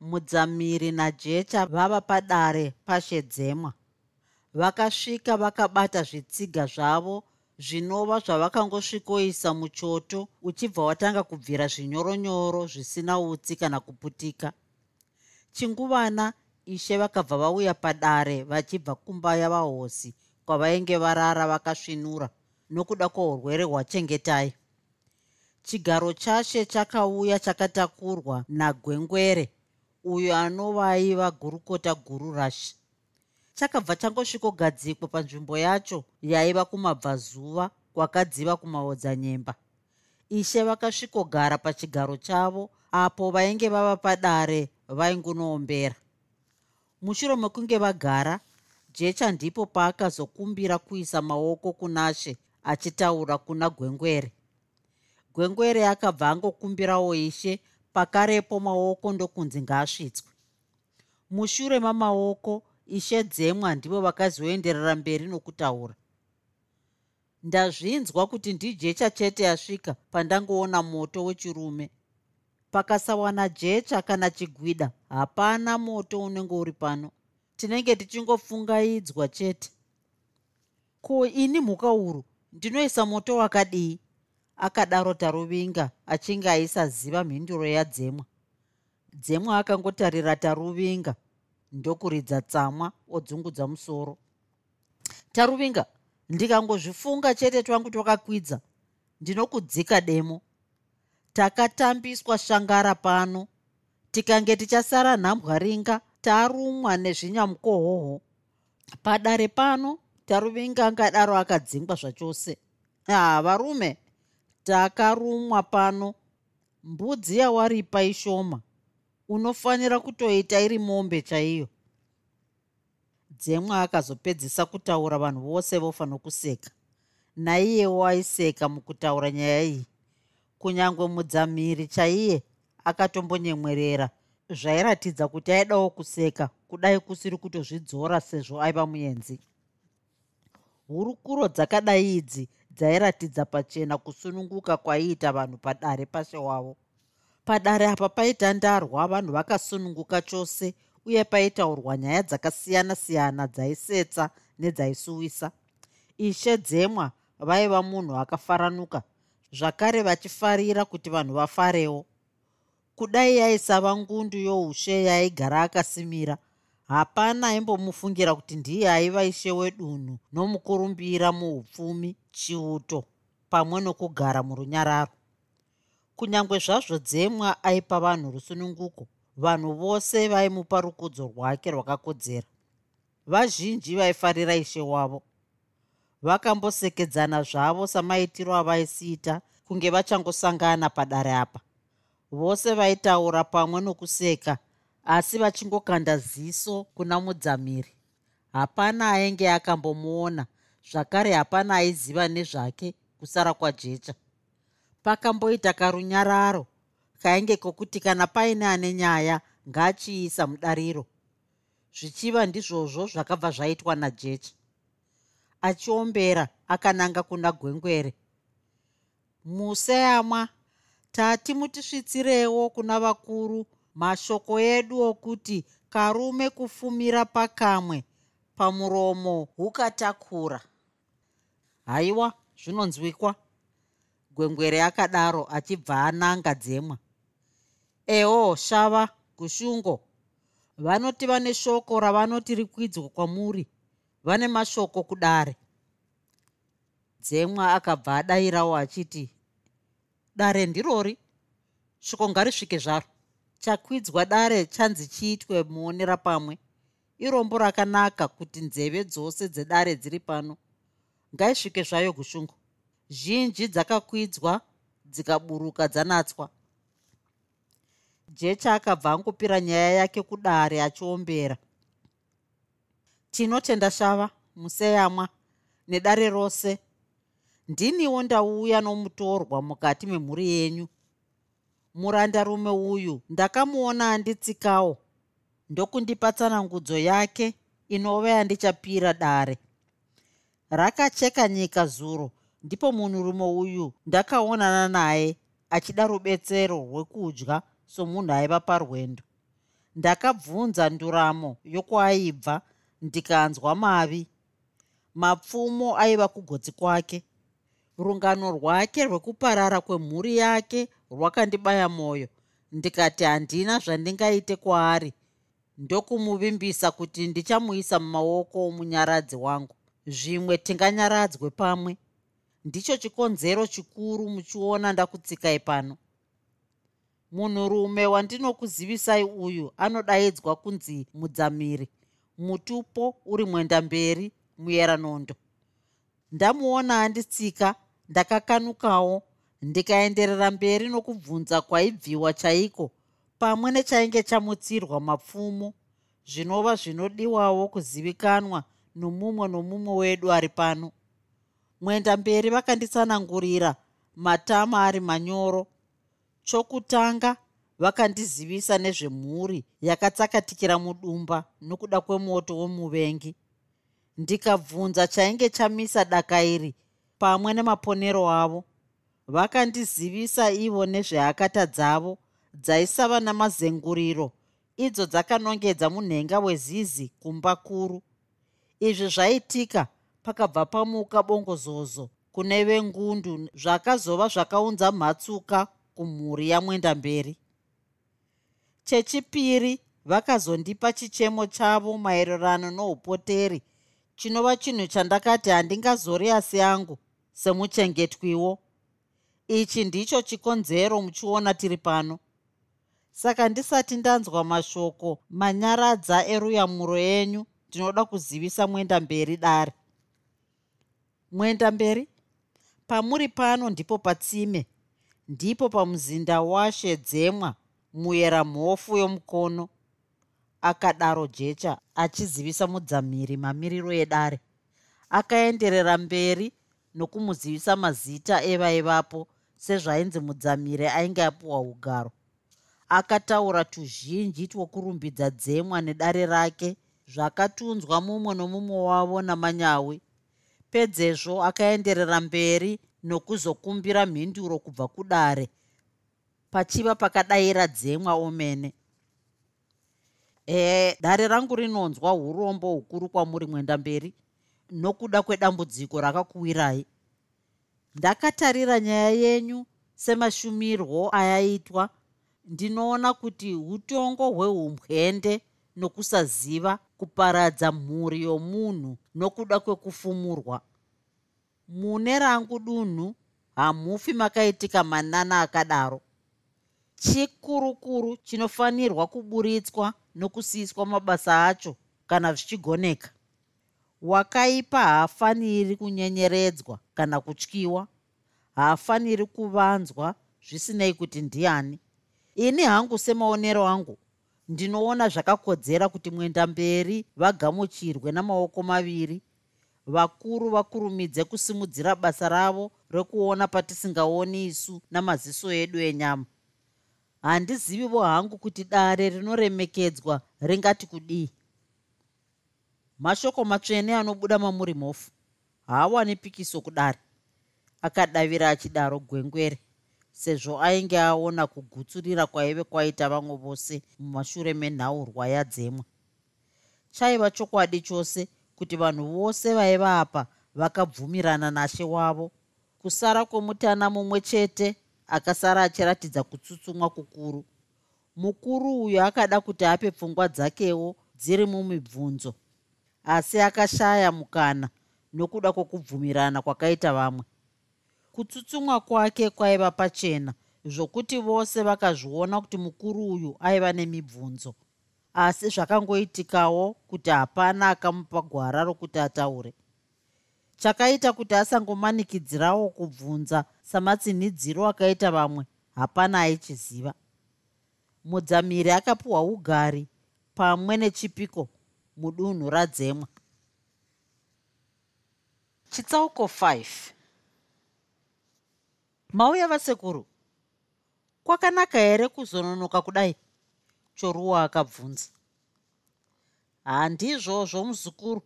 mudzamiri najecha vava padare pashedzemwa. Vakasvika vakabata zvitsiga zvavo zvinova zvavakangosvikoisa muchoto uchibva watanga kubvira zvinyoronyoro zvisina utsi kana kuputika. Chinguvana ishe vakabva vauya padare vachibva kumba yavahosi kwavainge varara vakasvinura nokuda kwourwere hwachengetai. Chigaro chashe chakauya chakatakurwa nagwengwere uyo anova aiva gurukota guru rashi chakabva changosvikogadzikwa panzvimbo yacho yaiva kumabvazuva kwakadziva kumaodzanyemba. Ishe vakasvikogara pachigaro chavo apo vainge vava padare vaingunoombera. Mushure mekunge vagara jecha ndipo paakazokumbira kuisa maoko kunashe achitaura kuna gwengwere. Gwengwere akabva angokumbirawo ishe pakarepo maoko ndokunzi ngaasvitswe mushure mamaoko ishe dzemwa ndivo vakazoenderera mberi nokutaura. Ndazvinzwa kuti ndijecha chete yasvika pandangoona moto wechirume. Pakasawana jecha kana chigwida hapana moto unenge uri pano. Tinenge tichingofungaidzwa chete. Ko ini mhuka uru? Ndinoisa moto wakadii akadaro taruvinga achinge aisaziva mhinduro yadzemwa dzemwa. Akangotarira taruvinga ndokuridza tsamwa odzungudza musoro. Taruvinga ndikangozvifunga chete twangu twakakwidza ndinokudzika demo. Takatambiswa shangara pano tikange tichasara nhambwaringa tarumwa nezvinyamukohoho padare pano taruvinga angadaro akadzingwa zvachose. Ha varume takarumwa pano. Mbudzi yawaripa ishoma. Unofanira kutoita iri mombe chaiyo. Dzemwa akazopedzisa kutaura vanhu vose vofa nokuseka. Naiyewo aiseka mukutaura nyaya iyi. Kunyange mudzamiri chaiye akatombonyemwerera zvairatidza kuti aidawo kuseka kudai kusiri kutozvidzora sezvo aiva muenzi. Hurukuro dzakadai idzi dzairatidza pachena kusununguka kwaiita vanhu padare pashe wavo. Padare apa paita ndarwa vanhu vakasununguka chose uye paitaurwa nyaya dzakasiyana-siyana dzaisetsa nedzaisuwisa. Ishe dzemwa vaiva munhu akafaranuka zvakare vachifarira kuti vanhu vafarewo. Kudai yaisava ngundu youshe yaaigara akasimira hapana aimbomufungira kuti ndiye aiva ishe wedunhu nomukurumbira muupfumi chiuto pamwe nokugara murunyararo. Kunyange zvazvo dzemwa aipa vanhu rusununguko vanhu vose vaimupa rukudzo rwake rwakakodzera. Vazhinji vaifarira ishe wavo. Vakambosekedzana zvavo samaitiro avaisiita kunge vachangosangana padare apa. Vose vaitaura pamwe nokuseka asi vachingokanda ziso kuna mudzamiri. Hapana ainge akambomuona zvakare hapana aiziva nezvake kusara kwajecha. Pakamboita karunyararo kainge kokuti kana paine ane nyaya ngaachiisa mudariro. Zvichiva ndizvozvo zvakabva zvaitwa najecha. Achiombera akananga kuna gwengwere. Museyamwa tati mutisvitsirewo kuna vakuru mashoko edu okuti karume kufumira pakamwe pamuromo hukatakura haiwa zvinonzwikwa. Gwengwere akadaro achibva ananga dzemwa. Eho shava gushungo vanoti vane shoko ravanoti rikwidzwa kwamuri vane mashoko kudare. Dzemwa akabva adayirawo achiti dare ndirori? Shoko ngarisvike zvaro. Chakwidzwa dare chanzi chiitwe muonera pamwe. Irombo rakanaka kuti nzeve dzose dzedare dziri pano ngaisvike zvayo gushungu zhinji dzakakwidzwa dzikaburuka dzanatswa. Jecha akabva angopira nyaya yake kudare achiombera. Tinotenda shava museyamwa nedare rose. Ndiniwo ndauya nomutorwa mukati memhuri yenyu. Murandarume uyu ndakamuona anditsikawo. Ndokundipa tsanangudzo yake inova yandichapira dare rakacheka nyika zuro. Ndipo munhurume uyu ndakaonana naye achida rubetsero rwekudya somunhu aiva parwendo. Ndakabvunza nduramo yokwaibva ndikanzwa mavi. Mapfumo aiva kugotsi kwake. Rungano rwake rwekuparara kwemhuri yake rwakandibaya mwoyo ndikati handina zvandingaite kwaari. Ndokumuvimbisa kuti ndichamuisa mumaoko omunyaradzi wangu zvimwe tinganyaradzwe pamwe. Ndicho chikonzero chikuru muchiona ndakutsikai pano. Munhurume wandinokuzivisai uyu anodaidzwa kunzi mudzamiri. Mutupo uri mwenda mberi muyeranondo ndamuona anditsika ndakakanukawo ndikaenderera mberi nokubvunza kwaibviwa chaiko pamwe nechainge chamutsirwa mapfumo. Zvinova zvinodiwawo kuzivikanwa nomumwe nomumwe wedu ari pano. Mwenda mberi vakanditsanangurira matama ari manyoro. Chokutanga vakandizivisa nezvemhuri yakatsakatikira mudumba nokuda kwemoto womuvengi. Ndikabvunza chainge chamisa daka iri pamwe nemaponero avo. Vakandizivisa ivo nezveakata dzavo dzaisava namazenguriro. Idzo dzakanongedza munhenga wezizi kumba kuru izvi zvaitika pakabva pamuka bongozozo kune vengundu zvakazova zvakaunza mhatsuka kumhuri yamwenda mberi. Chechipiri vakazondipa chichemo chavo maererano noupoteri chinova chinhu chandakati handingazori asi angu semuchengetwiwo. Ichi ndicho chikonzero muchiona tiri pano. Saka ndisati ndanzwa mashoko manyaradza eruyamuro yenyu ndinoda kuzivisa mwenda mberi dare. Mwenda mberi pamuri pano ndipo patsime ndipo pamuzinda washedzemwa muyera mhofu yomukono akadaro jecha achizivisa mudzamiri mamiriro edare. Akaenderera mberi nokumuzivisa mazita evaivapo sezvainzi mudzamiri ainge apiwa ugaro. Akataura tuzhinji twokurumbidza dzemwa nedare rake zvakatunzwa mumwe nomumwe wavo namanyawi. Pedzezvo akaenderera mberi nokuzokumbira mhinduro kubva kudare pachiva pakadayira dzemwa omene. Ee dare rangu rinonzwa urombo hukuru kwamuri mwenda mberi nokuda kwedambudziko rakakuwirai. Ndakatarira nyaya yenyu semashumirwo ayaitwa. Ndinoona kuti utongo hweumbwende nokusaziva kuparadza mhuri yomunhu nokuda kwekufumurwa. Mune rangu dunhu hamufi makaitika manana akadaro. Chikurukuru chinofanirwa kuburitswa nokusiyiswa mabasa acho kana zvichigoneka. Wakaipa haafaniri kunyenyeredzwa kana kutyiwa. Haafaniri kuvanzwa zvisinei kuti ndiani. Ini hangu semaonero angu ndinoona zvakakodzera kuti mwenda mberi vagamuchirwe namaoko maviri. Vakuru vakurumidze kusimudzira basa ravo rekuona patisingaoni isu namaziso edu enyama. Handizivivo hangu kuti dare rinoremekedzwa ringati kudii. Mashoko matsvene anobuda mamuri mhofu. Haawani pikiso kudare. Akadavira achidaro gwengwere sezvo ainge aona kugutsurira kwaive kwaita vamwe vose mumashure menhaurwa yadzemwa. Chaiva chokwadi chose kuti vanhu vose vaiva apa vakabvumirana nashe wavo. Kusara kwomutana mumwe chete akasara achiratidza kutsutsumwa kukuru. Mukuru uyu akada kuti ape pfungwa dzakewo dziri mumibvunzo asi akashaya mukana nokuda kwokubvumirana kwakaita vamwe kutsutsumwa kwake kwaiva pachena zvokuti vose vakazviona kuti mukuru uyu aiva nemibvunzo. Asi zvakangoitikawo kuti hapana akamupa gwara rokuti ataure. Chakaita kuti asangomanikidzirawo kubvunza samatsinhidziro akaita vamwe hapana aichiziva. Mudzamiri akapiwa ugari pamwe nechipiko mudunhu radzemwa. Chitsauko 5 mauya vasekuru kwakanaka here kuzononoka kudai choruwa akabvunza? Handizvozvo muzukuru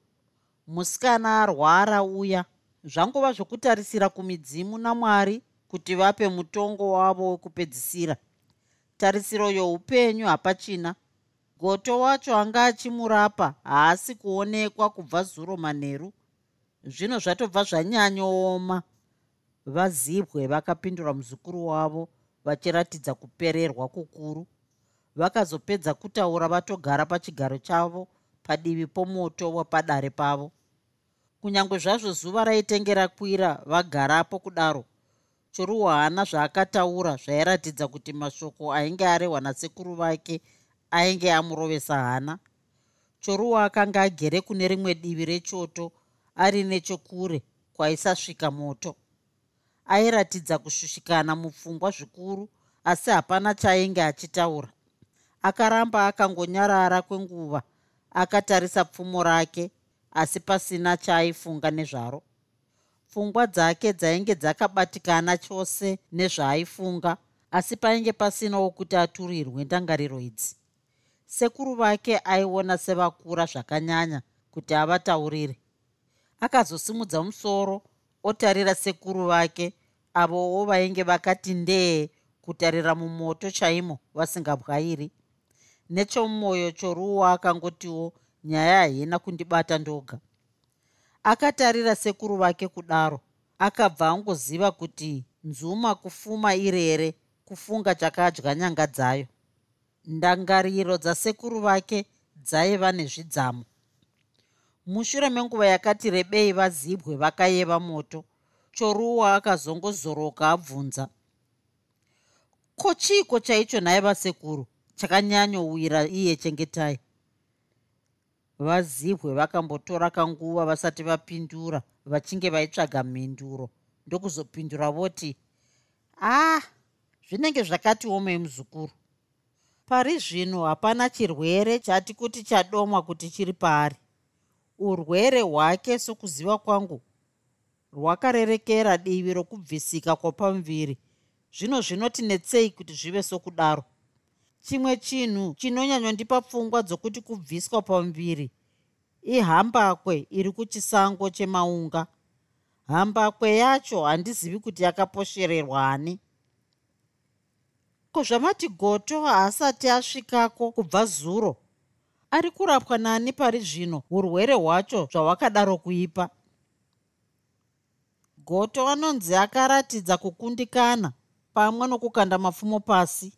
musikana arwara uya. Zvangova zvokutarisira kumidzimu namwari kuti vape mutongo wavo wekupedzisira tarisiro youpenyu hapachina. Goto wacho anga achimurapa haasi kuonekwa kubva zuro manheru zvino zvatobva zvanyanyooma vazibwe vakapindura muzukuru wavo vachiratidza kupererwa kukuru. Vakazopedza kutaura vatogara pachigaro chavo padivi pomoto wepadare pavo. Kunyange zvazvo zuva raitengera kwira vagarapo kudaro choruwa haana zvaakataura zvairatidza kuti mashoko ainge arehwa nasekuru vake ainge amurovesa hana. Choruwa akanga agere kune rimwe divi rechoto ari nechokure kwaisasvika moto airatidza kushushikana mupfungwa zvikuru asi hapana chaainge achitaura. Akaramba akangonyarara kwenguva akatarisa pfumo rake asi pasina chaaifunga nezvaro. Pfungwa dzake dzainge dzakabatikana chose nezvaaifunga asi painge pasina wokuti aturirwe ndangariro idzi. Sekuru vake aiona sevakura zvakanyanya kuti avataurire. Akazosimudza musoro otarira sekuru vake avowo vainge vakati ndee kutarira mumoto chaimo vasingabwairi. Nechomwoyo choruwa akangotiwo nyaya haina kundibata ndoga. Akatarira sekuru vake kudaro akabva angoziva kuti nzuma kufuma irere kufunga chakadya nyanga dzayo. Ndangariro dzasekuru vake dzaiva nezvidzamo mushure menguva yakati rebei vazibwe vakayeva moto. Choruwa akazongozoroka abvunza. Ko chiiko chaicho nhaye vasekuru chakanyanyowira iye chengetai? Vazibwe vakambotora kanguva vasati vapindura vachinge vaitsvaga mhinduro. Ndokuzopindura voti ah zvinenge zvakati omei muzukuru. Pari zvino hapana chirwere chati kuti chadomwa kuti chiri paari urwere hwake sokuziva kwangu rwakarerekera divi rokubvisika kwapamuviri. Zvino zvinotinetsei kuti zvive sokudaro. Chimwe chinhu chinonyanyondipa pfungwa dzokuti kubviswa pamuviri. Ihambakwe iri kuchisango chemaunga. Hambakwe yacho handizivi kuti yakaposhererwa ani. Ko zvamati goto haasati asvikako kubva zuro ari kurapwa nani pari zvino urwere hwacho zvahwakadaro kuipa. Goto anonzi akaratidza kukundikana pamwe nokukanda mapfumo pasi.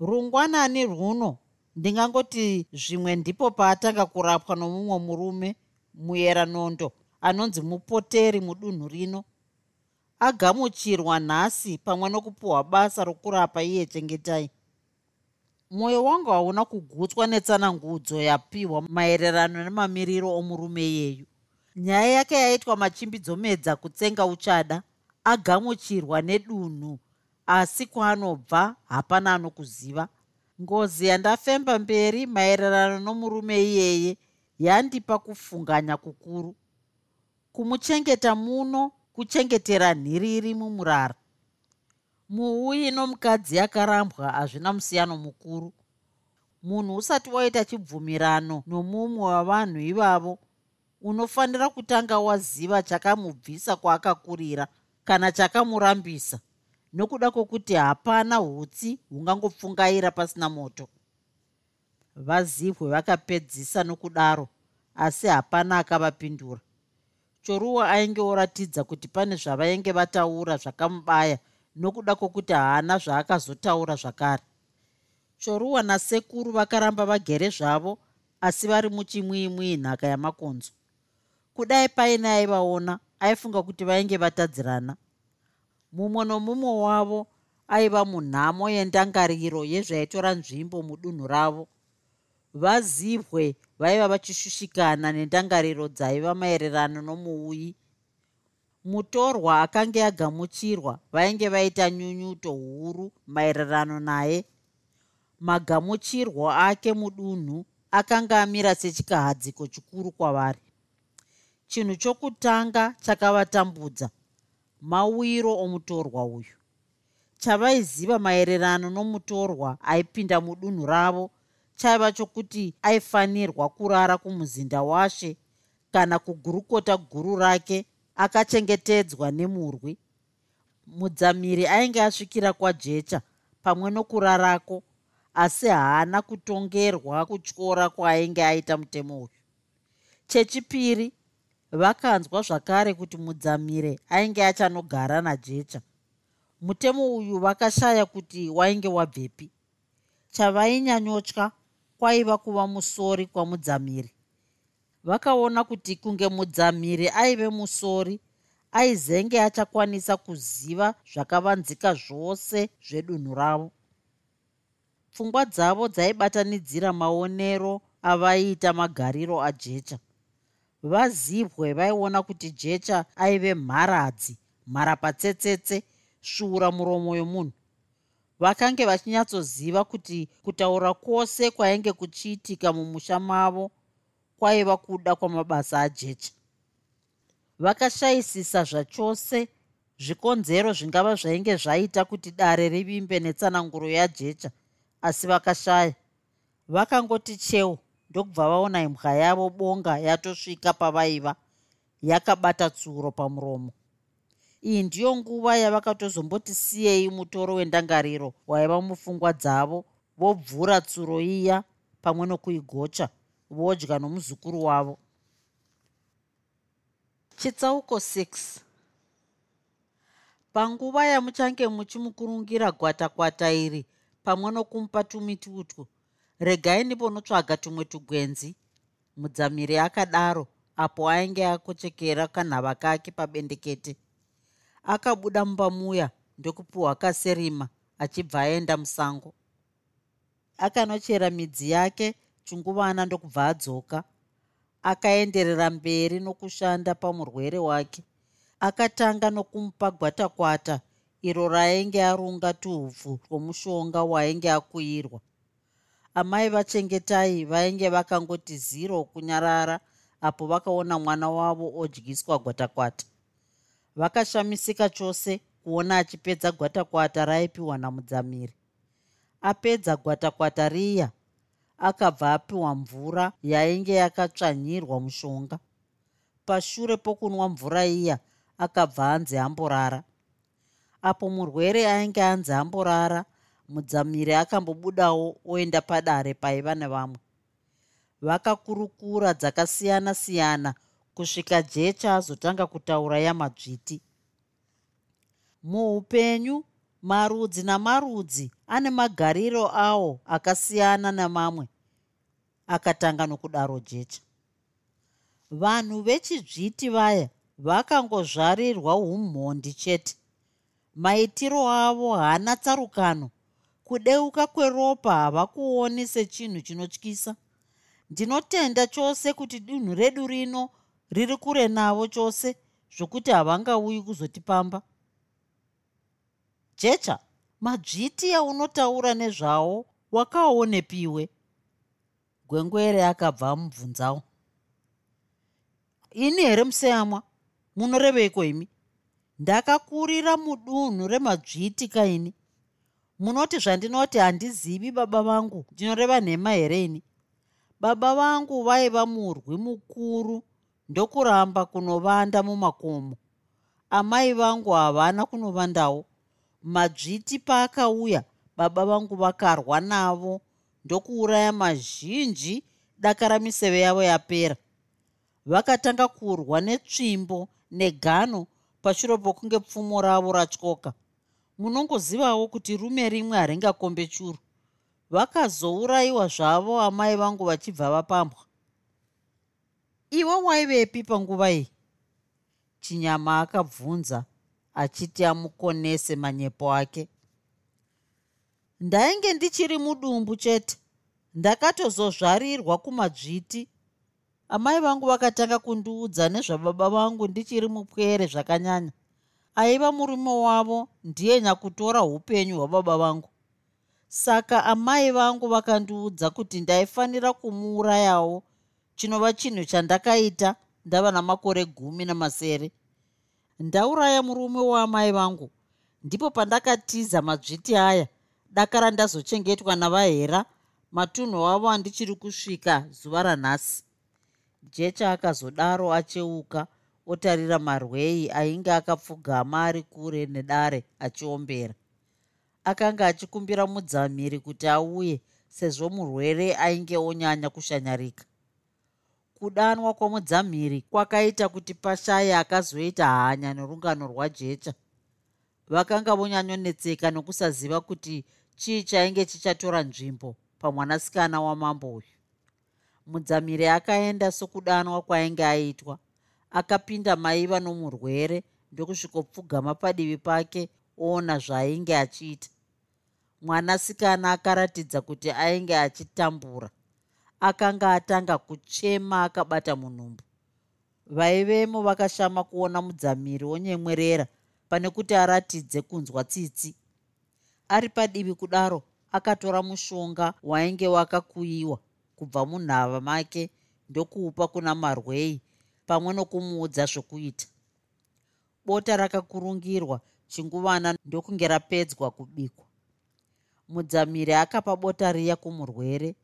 Rungwanani rwuno ndingangoti zvimwe ndipo paatanga kurapwa nomumwe murume muyeranondo anonzi mupoteri mudunhu rino agamuchirwa nhasi pamwe nokupiwa basa rokurapa iye chengetai mwoyo wangu hauna kugutswa netsanangudzo yapiwa maererano nemamiriro omurume iyeyu nyaya yake yaitwa machimbidzo medza kutsenga uchada agamuchirwa nedunhu asi kwaanobva hapana anokuziva. Ngozi yandafemba mberi maererano nomurume iyeye yandipa kufunganya kukuru. Kumuchengeta muno kuchengetera nhiriri mumurara muuyi nomukadzi yakarambwa hazvina musiyano mukuru. Munhu usati waita chibvumirano nomumwe wavanhu ivavo unofanira kutanga waziva chakamubvisa kwaakakurira kana chakamurambisa. Nokuda kwokuti hapana hutsi hungangopfungaira pasina moto. Vazibwe vakapedzisa nokudaro asi hapana akavapindura. Choruwa ainge oratidza kuti pane zvavainge vataura zvakamubaya nokuda kwokuti haana zvaakazotaura zvakare. Choruwa nasekuru vakaramba vagere zvavo asi vari muchimwimwi nhaka yamakonzo. Kudai paine aivaona aifunga kuti vainge vatadzirana. Mumwe nomumwe wavo aiva munhamo yendangariro yezvaitora nzvimbo mudunhu ravo. Vazibwe vaiva vachishushikana nendangariro dzaiva maererano nomuuyi mutorwa akange agamuchirwa vainge vaita nyunyuto huru maererano naye. Magamuchirwo ake mudunhu akanga amira sechikahadziko chikuru kwavari. Chinhu chokutanga chakavatambudza mawiro omutorwa uyu. Chavaiziva maererano nomutorwa aipinda mudunhu ravo chaiva chokuti aifanirwa kurara kumuzinda washe kana kugurukota guru rake akachengetedzwa nemurwi. Mudzamiri ainge asvikira kwajecha pamwe nokurarako asi haana kutongerwa kutyora kwaainge aita mutemo uyu. Chechipiri vakanzwa zvakare kuti mudzamire ainge achanogara najecha. Mutemo uyu vakashaya kuti wainge wabvepi. Chavainyanyotya kwaiva kuva musori kwamudzamiri vakaona kuti kunge mudzamiri aive musori aizenge achakwanisa kuziva zvakavanzika zvose zvedunhu ravo. Pfungwa dzavo dzaibatanidzira maonero avaiita magariro ajecha. Vazibwe vaiona kuti jecha aive mharadzi mharapatsetsetse svuura muromo yomunhu vakange vachinyatsoziva kuti kutaura kwose kwainge kuchiitika mumusha mavo kwaiva kuda kwamabasa ajecha. Vakashayisisa zvachose zvikonzero zvingava zvainge zvaita kuti dare rivimbe netsananguro yajecha asi vakashaya. Vakangoti cheu ndokubva vaona imbwa yavo bonga yatosvika pavaiva yakabata tsuro pamuromo. Iyi ndiyo nguva yavakatozomboti siyei mutoro wendangariro waiva mupfungwa dzavo vobvura tsuro iya pamwe nokuigocha vodya nomuzukuru wavo. Chitsauko 6 panguva yamuchange muchimukurungira gwatakwata iri pamwe nokumupa tumitutwu regai ndiponotsvaga tumwe tugwenzi. Mudzamiri akadaro apo ainge akochekera kanhava kake pabendekete. Akabuda mumba muya ndokupiwa kaserima achibva aenda musango. Akanochera midzi yake chinguvana ndokubva adzoka akaenderera mberi nokushanda pamurwere wake. Akatanga nokumupa gwatakwata iro rainge arunga tuhupfu twomushonga waainge akuyirwa amai vachengetai vainge vakangoti ziro kunyarara apo vakaona mwana wavo odyiswa gwatakwata vakashamisika chose kuona achipedza gwatakwata raipiwa namudzamiri apedza gwatakwata riya akabva apiwa mvura yainge yakatsvanyirwa mushonga. Pashure pokunwa mvura iya akabva anzi amborara. Apo murwere ainge anzi amborara mudzamiri akambobudawo oenda padare paiva nevamwe. Vakakurukura dzakasiyana-siyana kusvika jecha azotanga kutaura yamadzviti. Muupenyu marudzi namarudzi ane magariro awo akasiyana nemamwe akatanga nokudaro jecha. Vanhu vechizviti vaya vakangozvarirwa umhondi chete. Maitiro avo haana tsarukano. Kudeuka kweropa havakuoni sechinhu chinotyisa. Ndinotenda chose kuti dunhu redu rino riri kure navo chose zvokuti havangauyi kuzotipamba jecha madzviti aunotaura nezvavo wakaonepiwe. Gwengwere akabva amubvunzawo ini here museyamwa munoreveiko imi? Ndakakurira mudunhu remadzviti kaini. Munoti zvandinoti handizivi baba vangu ndinoreva nhema here ini? Baba vangu vaiva murwi mukuru ndokuramba kunovanda mumakomo. Amai vangu havana kunovandawo madzviti paakauya baba vangu vakarwa navo. Ndokuuraya mazhinji daka ramiseve yavo yapera. Vakatanga kurwa netsvimbo negano pashure pokunge pfumo ravo ratyoka. Munongozivawo kuti rume rimwe haringakombe churu. Vakazourayiwa zvavo amai vangu vachibva vapambwa. Iwe waivepi panguva iyi? Chinyama akabvunza achiti amukonese manyepo ake. Ndainge ndichiri mudumbu chete. Ndakatozozvarirwa kumadzviti. Amai vangu vakatanga kundiudza nezvababa vangu ndichiri mupwere zvakanyanya. Aiva murume wavo ndiye nyakutora upenyu hwababa vangu. Saka amai vangu vakandiudza kuti ndaifanira kumuurayawo chinova chinhu chandakaita ndava namakore gumi namasere ndauraya murume waamai vangu. Ndipo pandakatiza madzviti aya dakara ndazochengetwa navahera matunhu avo andichiri kusvika zuva ranhasi. Jecha akazodaro acheuka otarira marwei ainge akapfugama ari kure nedare achiombera. Akanga achikumbira mudzamiri kuti auye sezvo murwere ainge onyanya kushanyarika kudanwa kwomudzamiri kwakaita kuti pashaye akazoita hanya norungano rwajecha. Vakanga vonyanyonetseka nokusaziva kuti chii chainge chichatora nzvimbo pamwanasikana wamambo uyu. Mudzamiri akaenda sokudanwa kwainge aitwa. Akapinda maiva nomurwere ndokusvikopfugama padivi pake oona zvaainge achiita. Mwanasikana akaratidza kuti ainge achitambura akanga atanga kuchema akabata munhumbu. Vaivemo vakashama kuona mudzamiri wonyemwerera pane kuti aratidze kunzwa tsitsi. Ari padivi kudaro akatora mushonga wainge wakakuyiwa kubva munhava make ndokuupa kuna marwei pamwe nokumuudza zvokuita. Bota rakakurungirwa chinguvana ndokunge rapedzwa kubikwa. Mudzamiri akapa bota riya kumurwere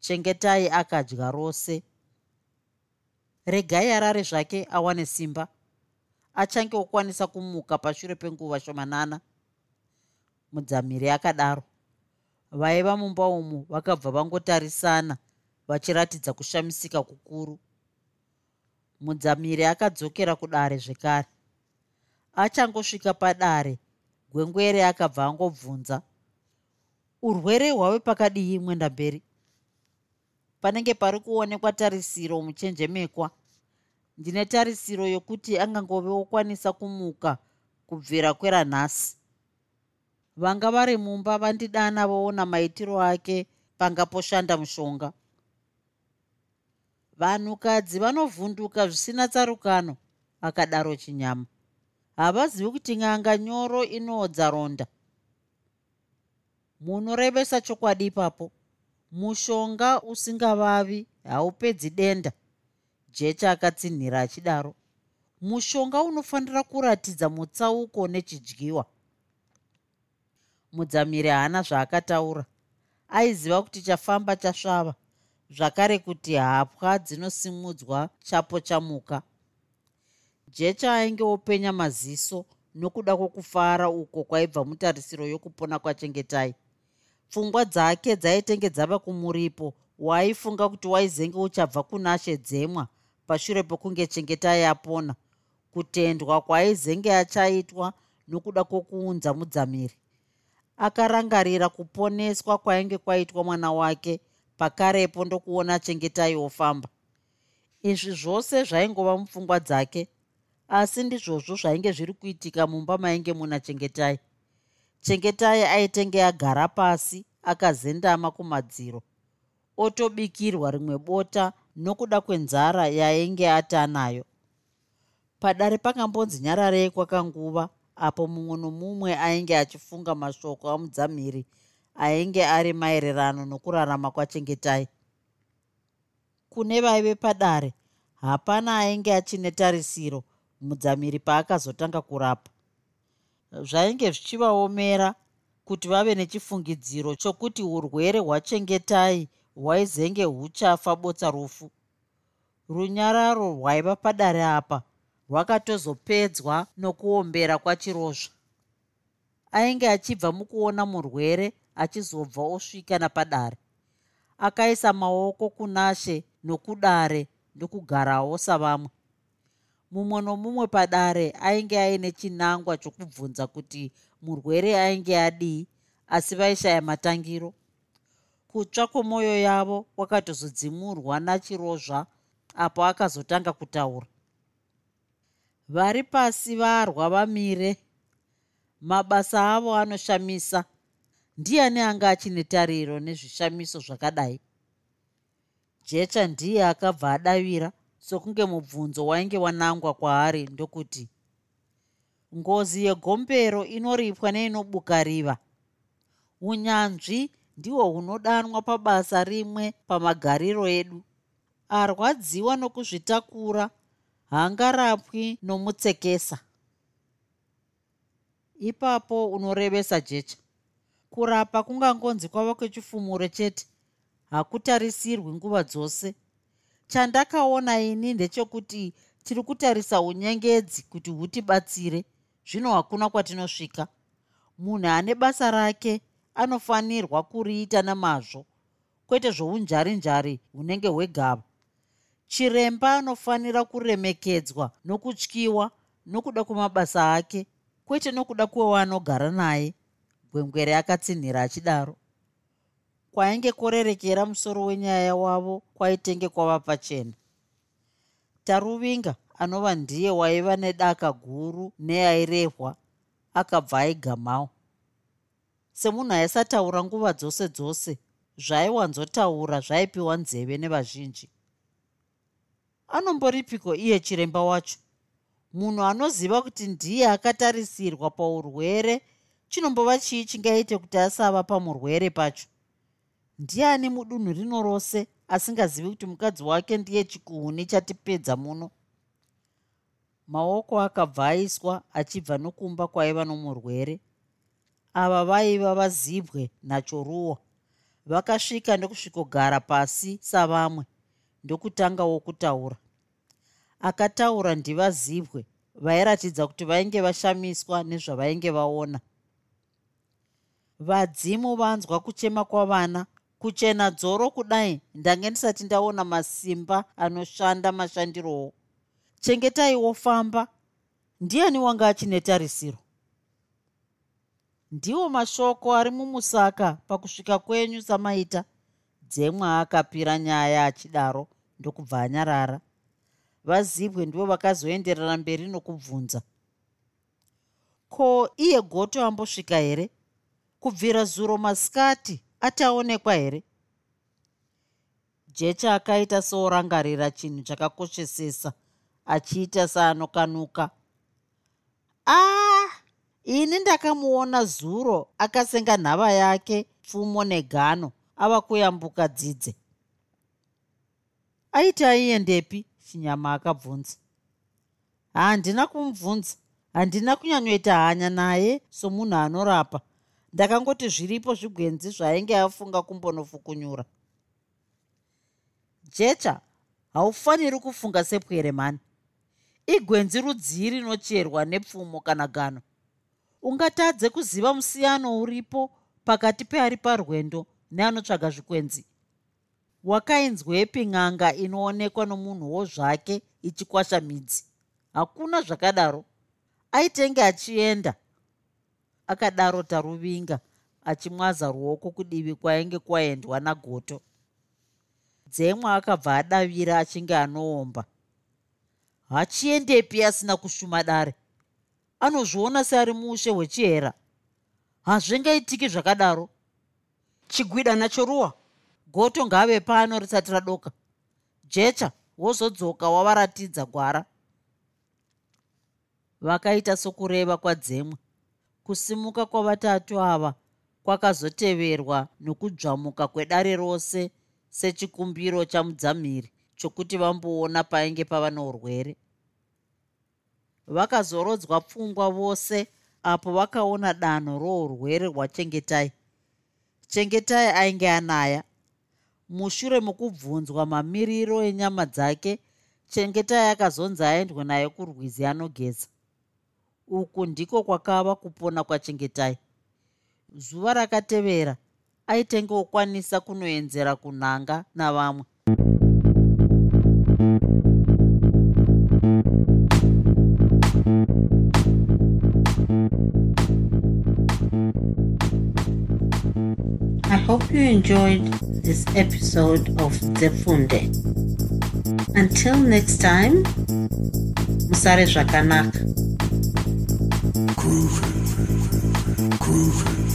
chengetai akadya rose. Regai arare zvake awane simba. Achange okwanisa kumuka pashure penguva shomanana. Mudzamiri akadaro. Vaiva mumba umu vakabva vangotarisana vachiratidza kushamisika kukuru. Mudzamiri akadzokera kudare zvekare. Achangosvika padare gwengwere akabva angobvunza urwere hwave pakadii mwenda mberi panenge pari kuonekwa tarisiro muchenjemekwa. Ndine tarisiro yokuti angangove wokwanisa kumuka kubvira kweranhasi vanga vari mumba vandidana voona maitiro ake pangaposhanda mushonga. Vanhukadzi vanovhunduka zvisina tsarukano akadaro chinyama. Havazivi kuti ng'anga nyoro inoodza ronda. Munorevesa chokwadi ipapo mushonga usingavavi haupedzi denda. Jecha akatsinhira achidaro. Mushonga unofanira kuratidza mutsauko nechidyiwa. Mudzamiri haana zvaakataura. Aiziva kuti chafamba chasvava. Zvakare kuti hapwa dzinosimudzwa chapo chamuka. Jecha ainge openya maziso nokuda kwokufara uko kwaibva mutarisiro yokupona kwachengetai pfungwa dzake dzaitenge dzava kumuripo waaifunga kuti waizenge uchabva kunashe dzemwa pashure pokunge chengetai apona kutendwa kwaaizenge achaitwa nokuda kwokuunza mudzamiri. Akarangarira kuponeswa kwainge kwaitwa mwana wake pakarepo ndokuona chengetai ofamba izvi zvose zvaingova mupfungwa dzake asi ndizvozvo zvainge zviri kuitika mumba mainge muna chengetai chengetai aitenge agara pasi akazendama kumadziro. Otobikirwa rimwe bota nokuda kwenzara yainge atanayo padare pakambonzi nyararei kwakanguva apo mumwe nomumwe ainge achifunga mashoko amudzamhiri ainge ari maererano nokurarama kwachengetai kune vaive padare hapana ainge achine tarisiro mudzamiri paakazotanga kurapa zvainge zvichivaomera kuti vave nechifungidziro chokuti urwere hwachengetai hwaizenge huchafa botsa rufu. Runyararo rwaiva padare apa rwakatozopedzwa nokuombera kwachirozva ainge achibva mukuona murwere achizobva osvika napadare akaisa maoko kunashe nokudare ndokugarawo savamwe mumwe nomumwe padare ainge aine chinangwa chokubvunza kuti murwere ainge adii asi vaishaya matangiro. Kutsva kwomwoyo yavo kwakatozodzimurwa nachirozva apo akazotanga kutaura. Vari pasi varwa vamire. Mabasa avo anoshamisa. Ndiani anga achine tariro nezvishamiso zvakadai? Jecha ndiye akabva adavira sokunge mubvunzo wainge wanangwa kwaari ndokuti ngozi yegombero inoripwa neinobuka riva. Unyanzvi ndihwo hunodanwa pabasa rimwe pamagariro edu. Arwadziwa nokuzvitakura haangarapwi nomutsekesa. Ipapo unorevesa jecha. Kurapa kungangonzi kwava kwechifumuro chete. Hakutarisirwi nguva dzose chandakaona ini ndechekuti tiri kutarisa unyengedzi kuti hutibatsire zvino hakuna kwatinosvika. Munhu ane basa rake anofanirwa kuriita namazvo kwete zvounjari njari hunenge hwegava. Chiremba anofanira kuremekedzwa nokutyiwa nokuda kwemabasa ake kwete nokuda kwewaanogara naye gwengwere akatsinhira achidaro kwainge kworerekera musoro wenyaya wavo kwaitenge kwava pachena taruvinga anova ndiye waiva nedaka guru neairehwa akabva aigamawo semunhu aisataura nguva dzose dzose zvaiwanzotaura zvaipiwa nzeve nevazhinji. Anomboripiko iye chiremba wacho? Munhu anoziva kuti ndiye akatarisirwa paurwere chinombova chii chingaite kuti asava pamurwere pacho ndiani mudunhu rino rose asingazivi kuti mukadzi wake ndiye chikuhuni chatipedza muno? Maoko akabva aiswa achibva nokumba kwaiva nomurwere. Ava vaiva vazibwe nachoruwa vakasvika ndokusvikogara pasi savamwe ndokutanga wokutaura. Akataura ndivazibwe vairatidza kuti vainge vashamiswa nezvavainge vaona. Vadzimu vanzwa kuchema kwavana kuchena dzoro kudai. Ndange ndisati ndaona masimba anoshanda mashandirowo chengetaiwofamba ndiani wanga achine tarisiro? Ndiwo mashoko ari mumusaka pakusvika kwenyu samaita. Dzemwe akapira nyaya achidaro ndokubva anyarara. Vazibwe ndivo vakazoenderera mberi nokubvunza. Ko iye goto ambosvika here? Kubvira zuro masikati ati aonekwa here? Jecha akaita seorangarira chinhu chakakoshesesa achiita seanokanuka. Ah ini ndakamuona zuro akasenga nhava yake pfumo negano ava kuyambuka dzidze. Aiti aiendepi chinyama akabvunza. Handina kumubvunza handina kunyanyoita hanya naye somunhu anorapa ndakangoti zviripo zvigwenzi zvaainge afunga kumbonofukunyura. Jecha haufaniri kufunga sepwere mani. Igwenzi rudzii rinocherwa nepfumo kana gano? Ungatadze kuziva musiyano uripo pakati peari parwendo neanotsvaga zvikwenzi. Wakainzwepi n'anga inoonekwa nomunhuwo zvake ichikwasha midzi. Hakuna zvakadaro. Aitenge achienda akadaro taruvinga achimwaza ruoko kudivi kwainge kwaendwa nagoto. Dzemwe akabva adavira achinge anoomba. Hachiendepi asina kushuma dare? Anozviona seari muushe hwechihera. Hazvingaitiki zvakadaro. Chigwida nachoruwa goto ngave pano risati radoka. Jecha wozodzoka wavaratidza gwara. Vakaita sokureva kwadzemwe kusimuka kwavatatu ava kwakazoteverwa nokudzvamuka kwedare rose sechikumbiro chamudzamhiri chokuti vamboona painge pava neurwere vakazorodzwa pfungwa vose apo vakaona danho rourwere rwachengetai. Chengetai ainge anaya. Mushure mokubvunzwa mamiriro enyama dzake chengetai akazonzi aendwe naye kurwizi anogeza uku ndiko kwakava kupona kwachengetai zuva rakatevera aitenge okwanisa kunoenzera kunhanga navamwe I hope you enjoyed this episode of Zefunde. Until next time, Musare Zvakanaka. groove, groove.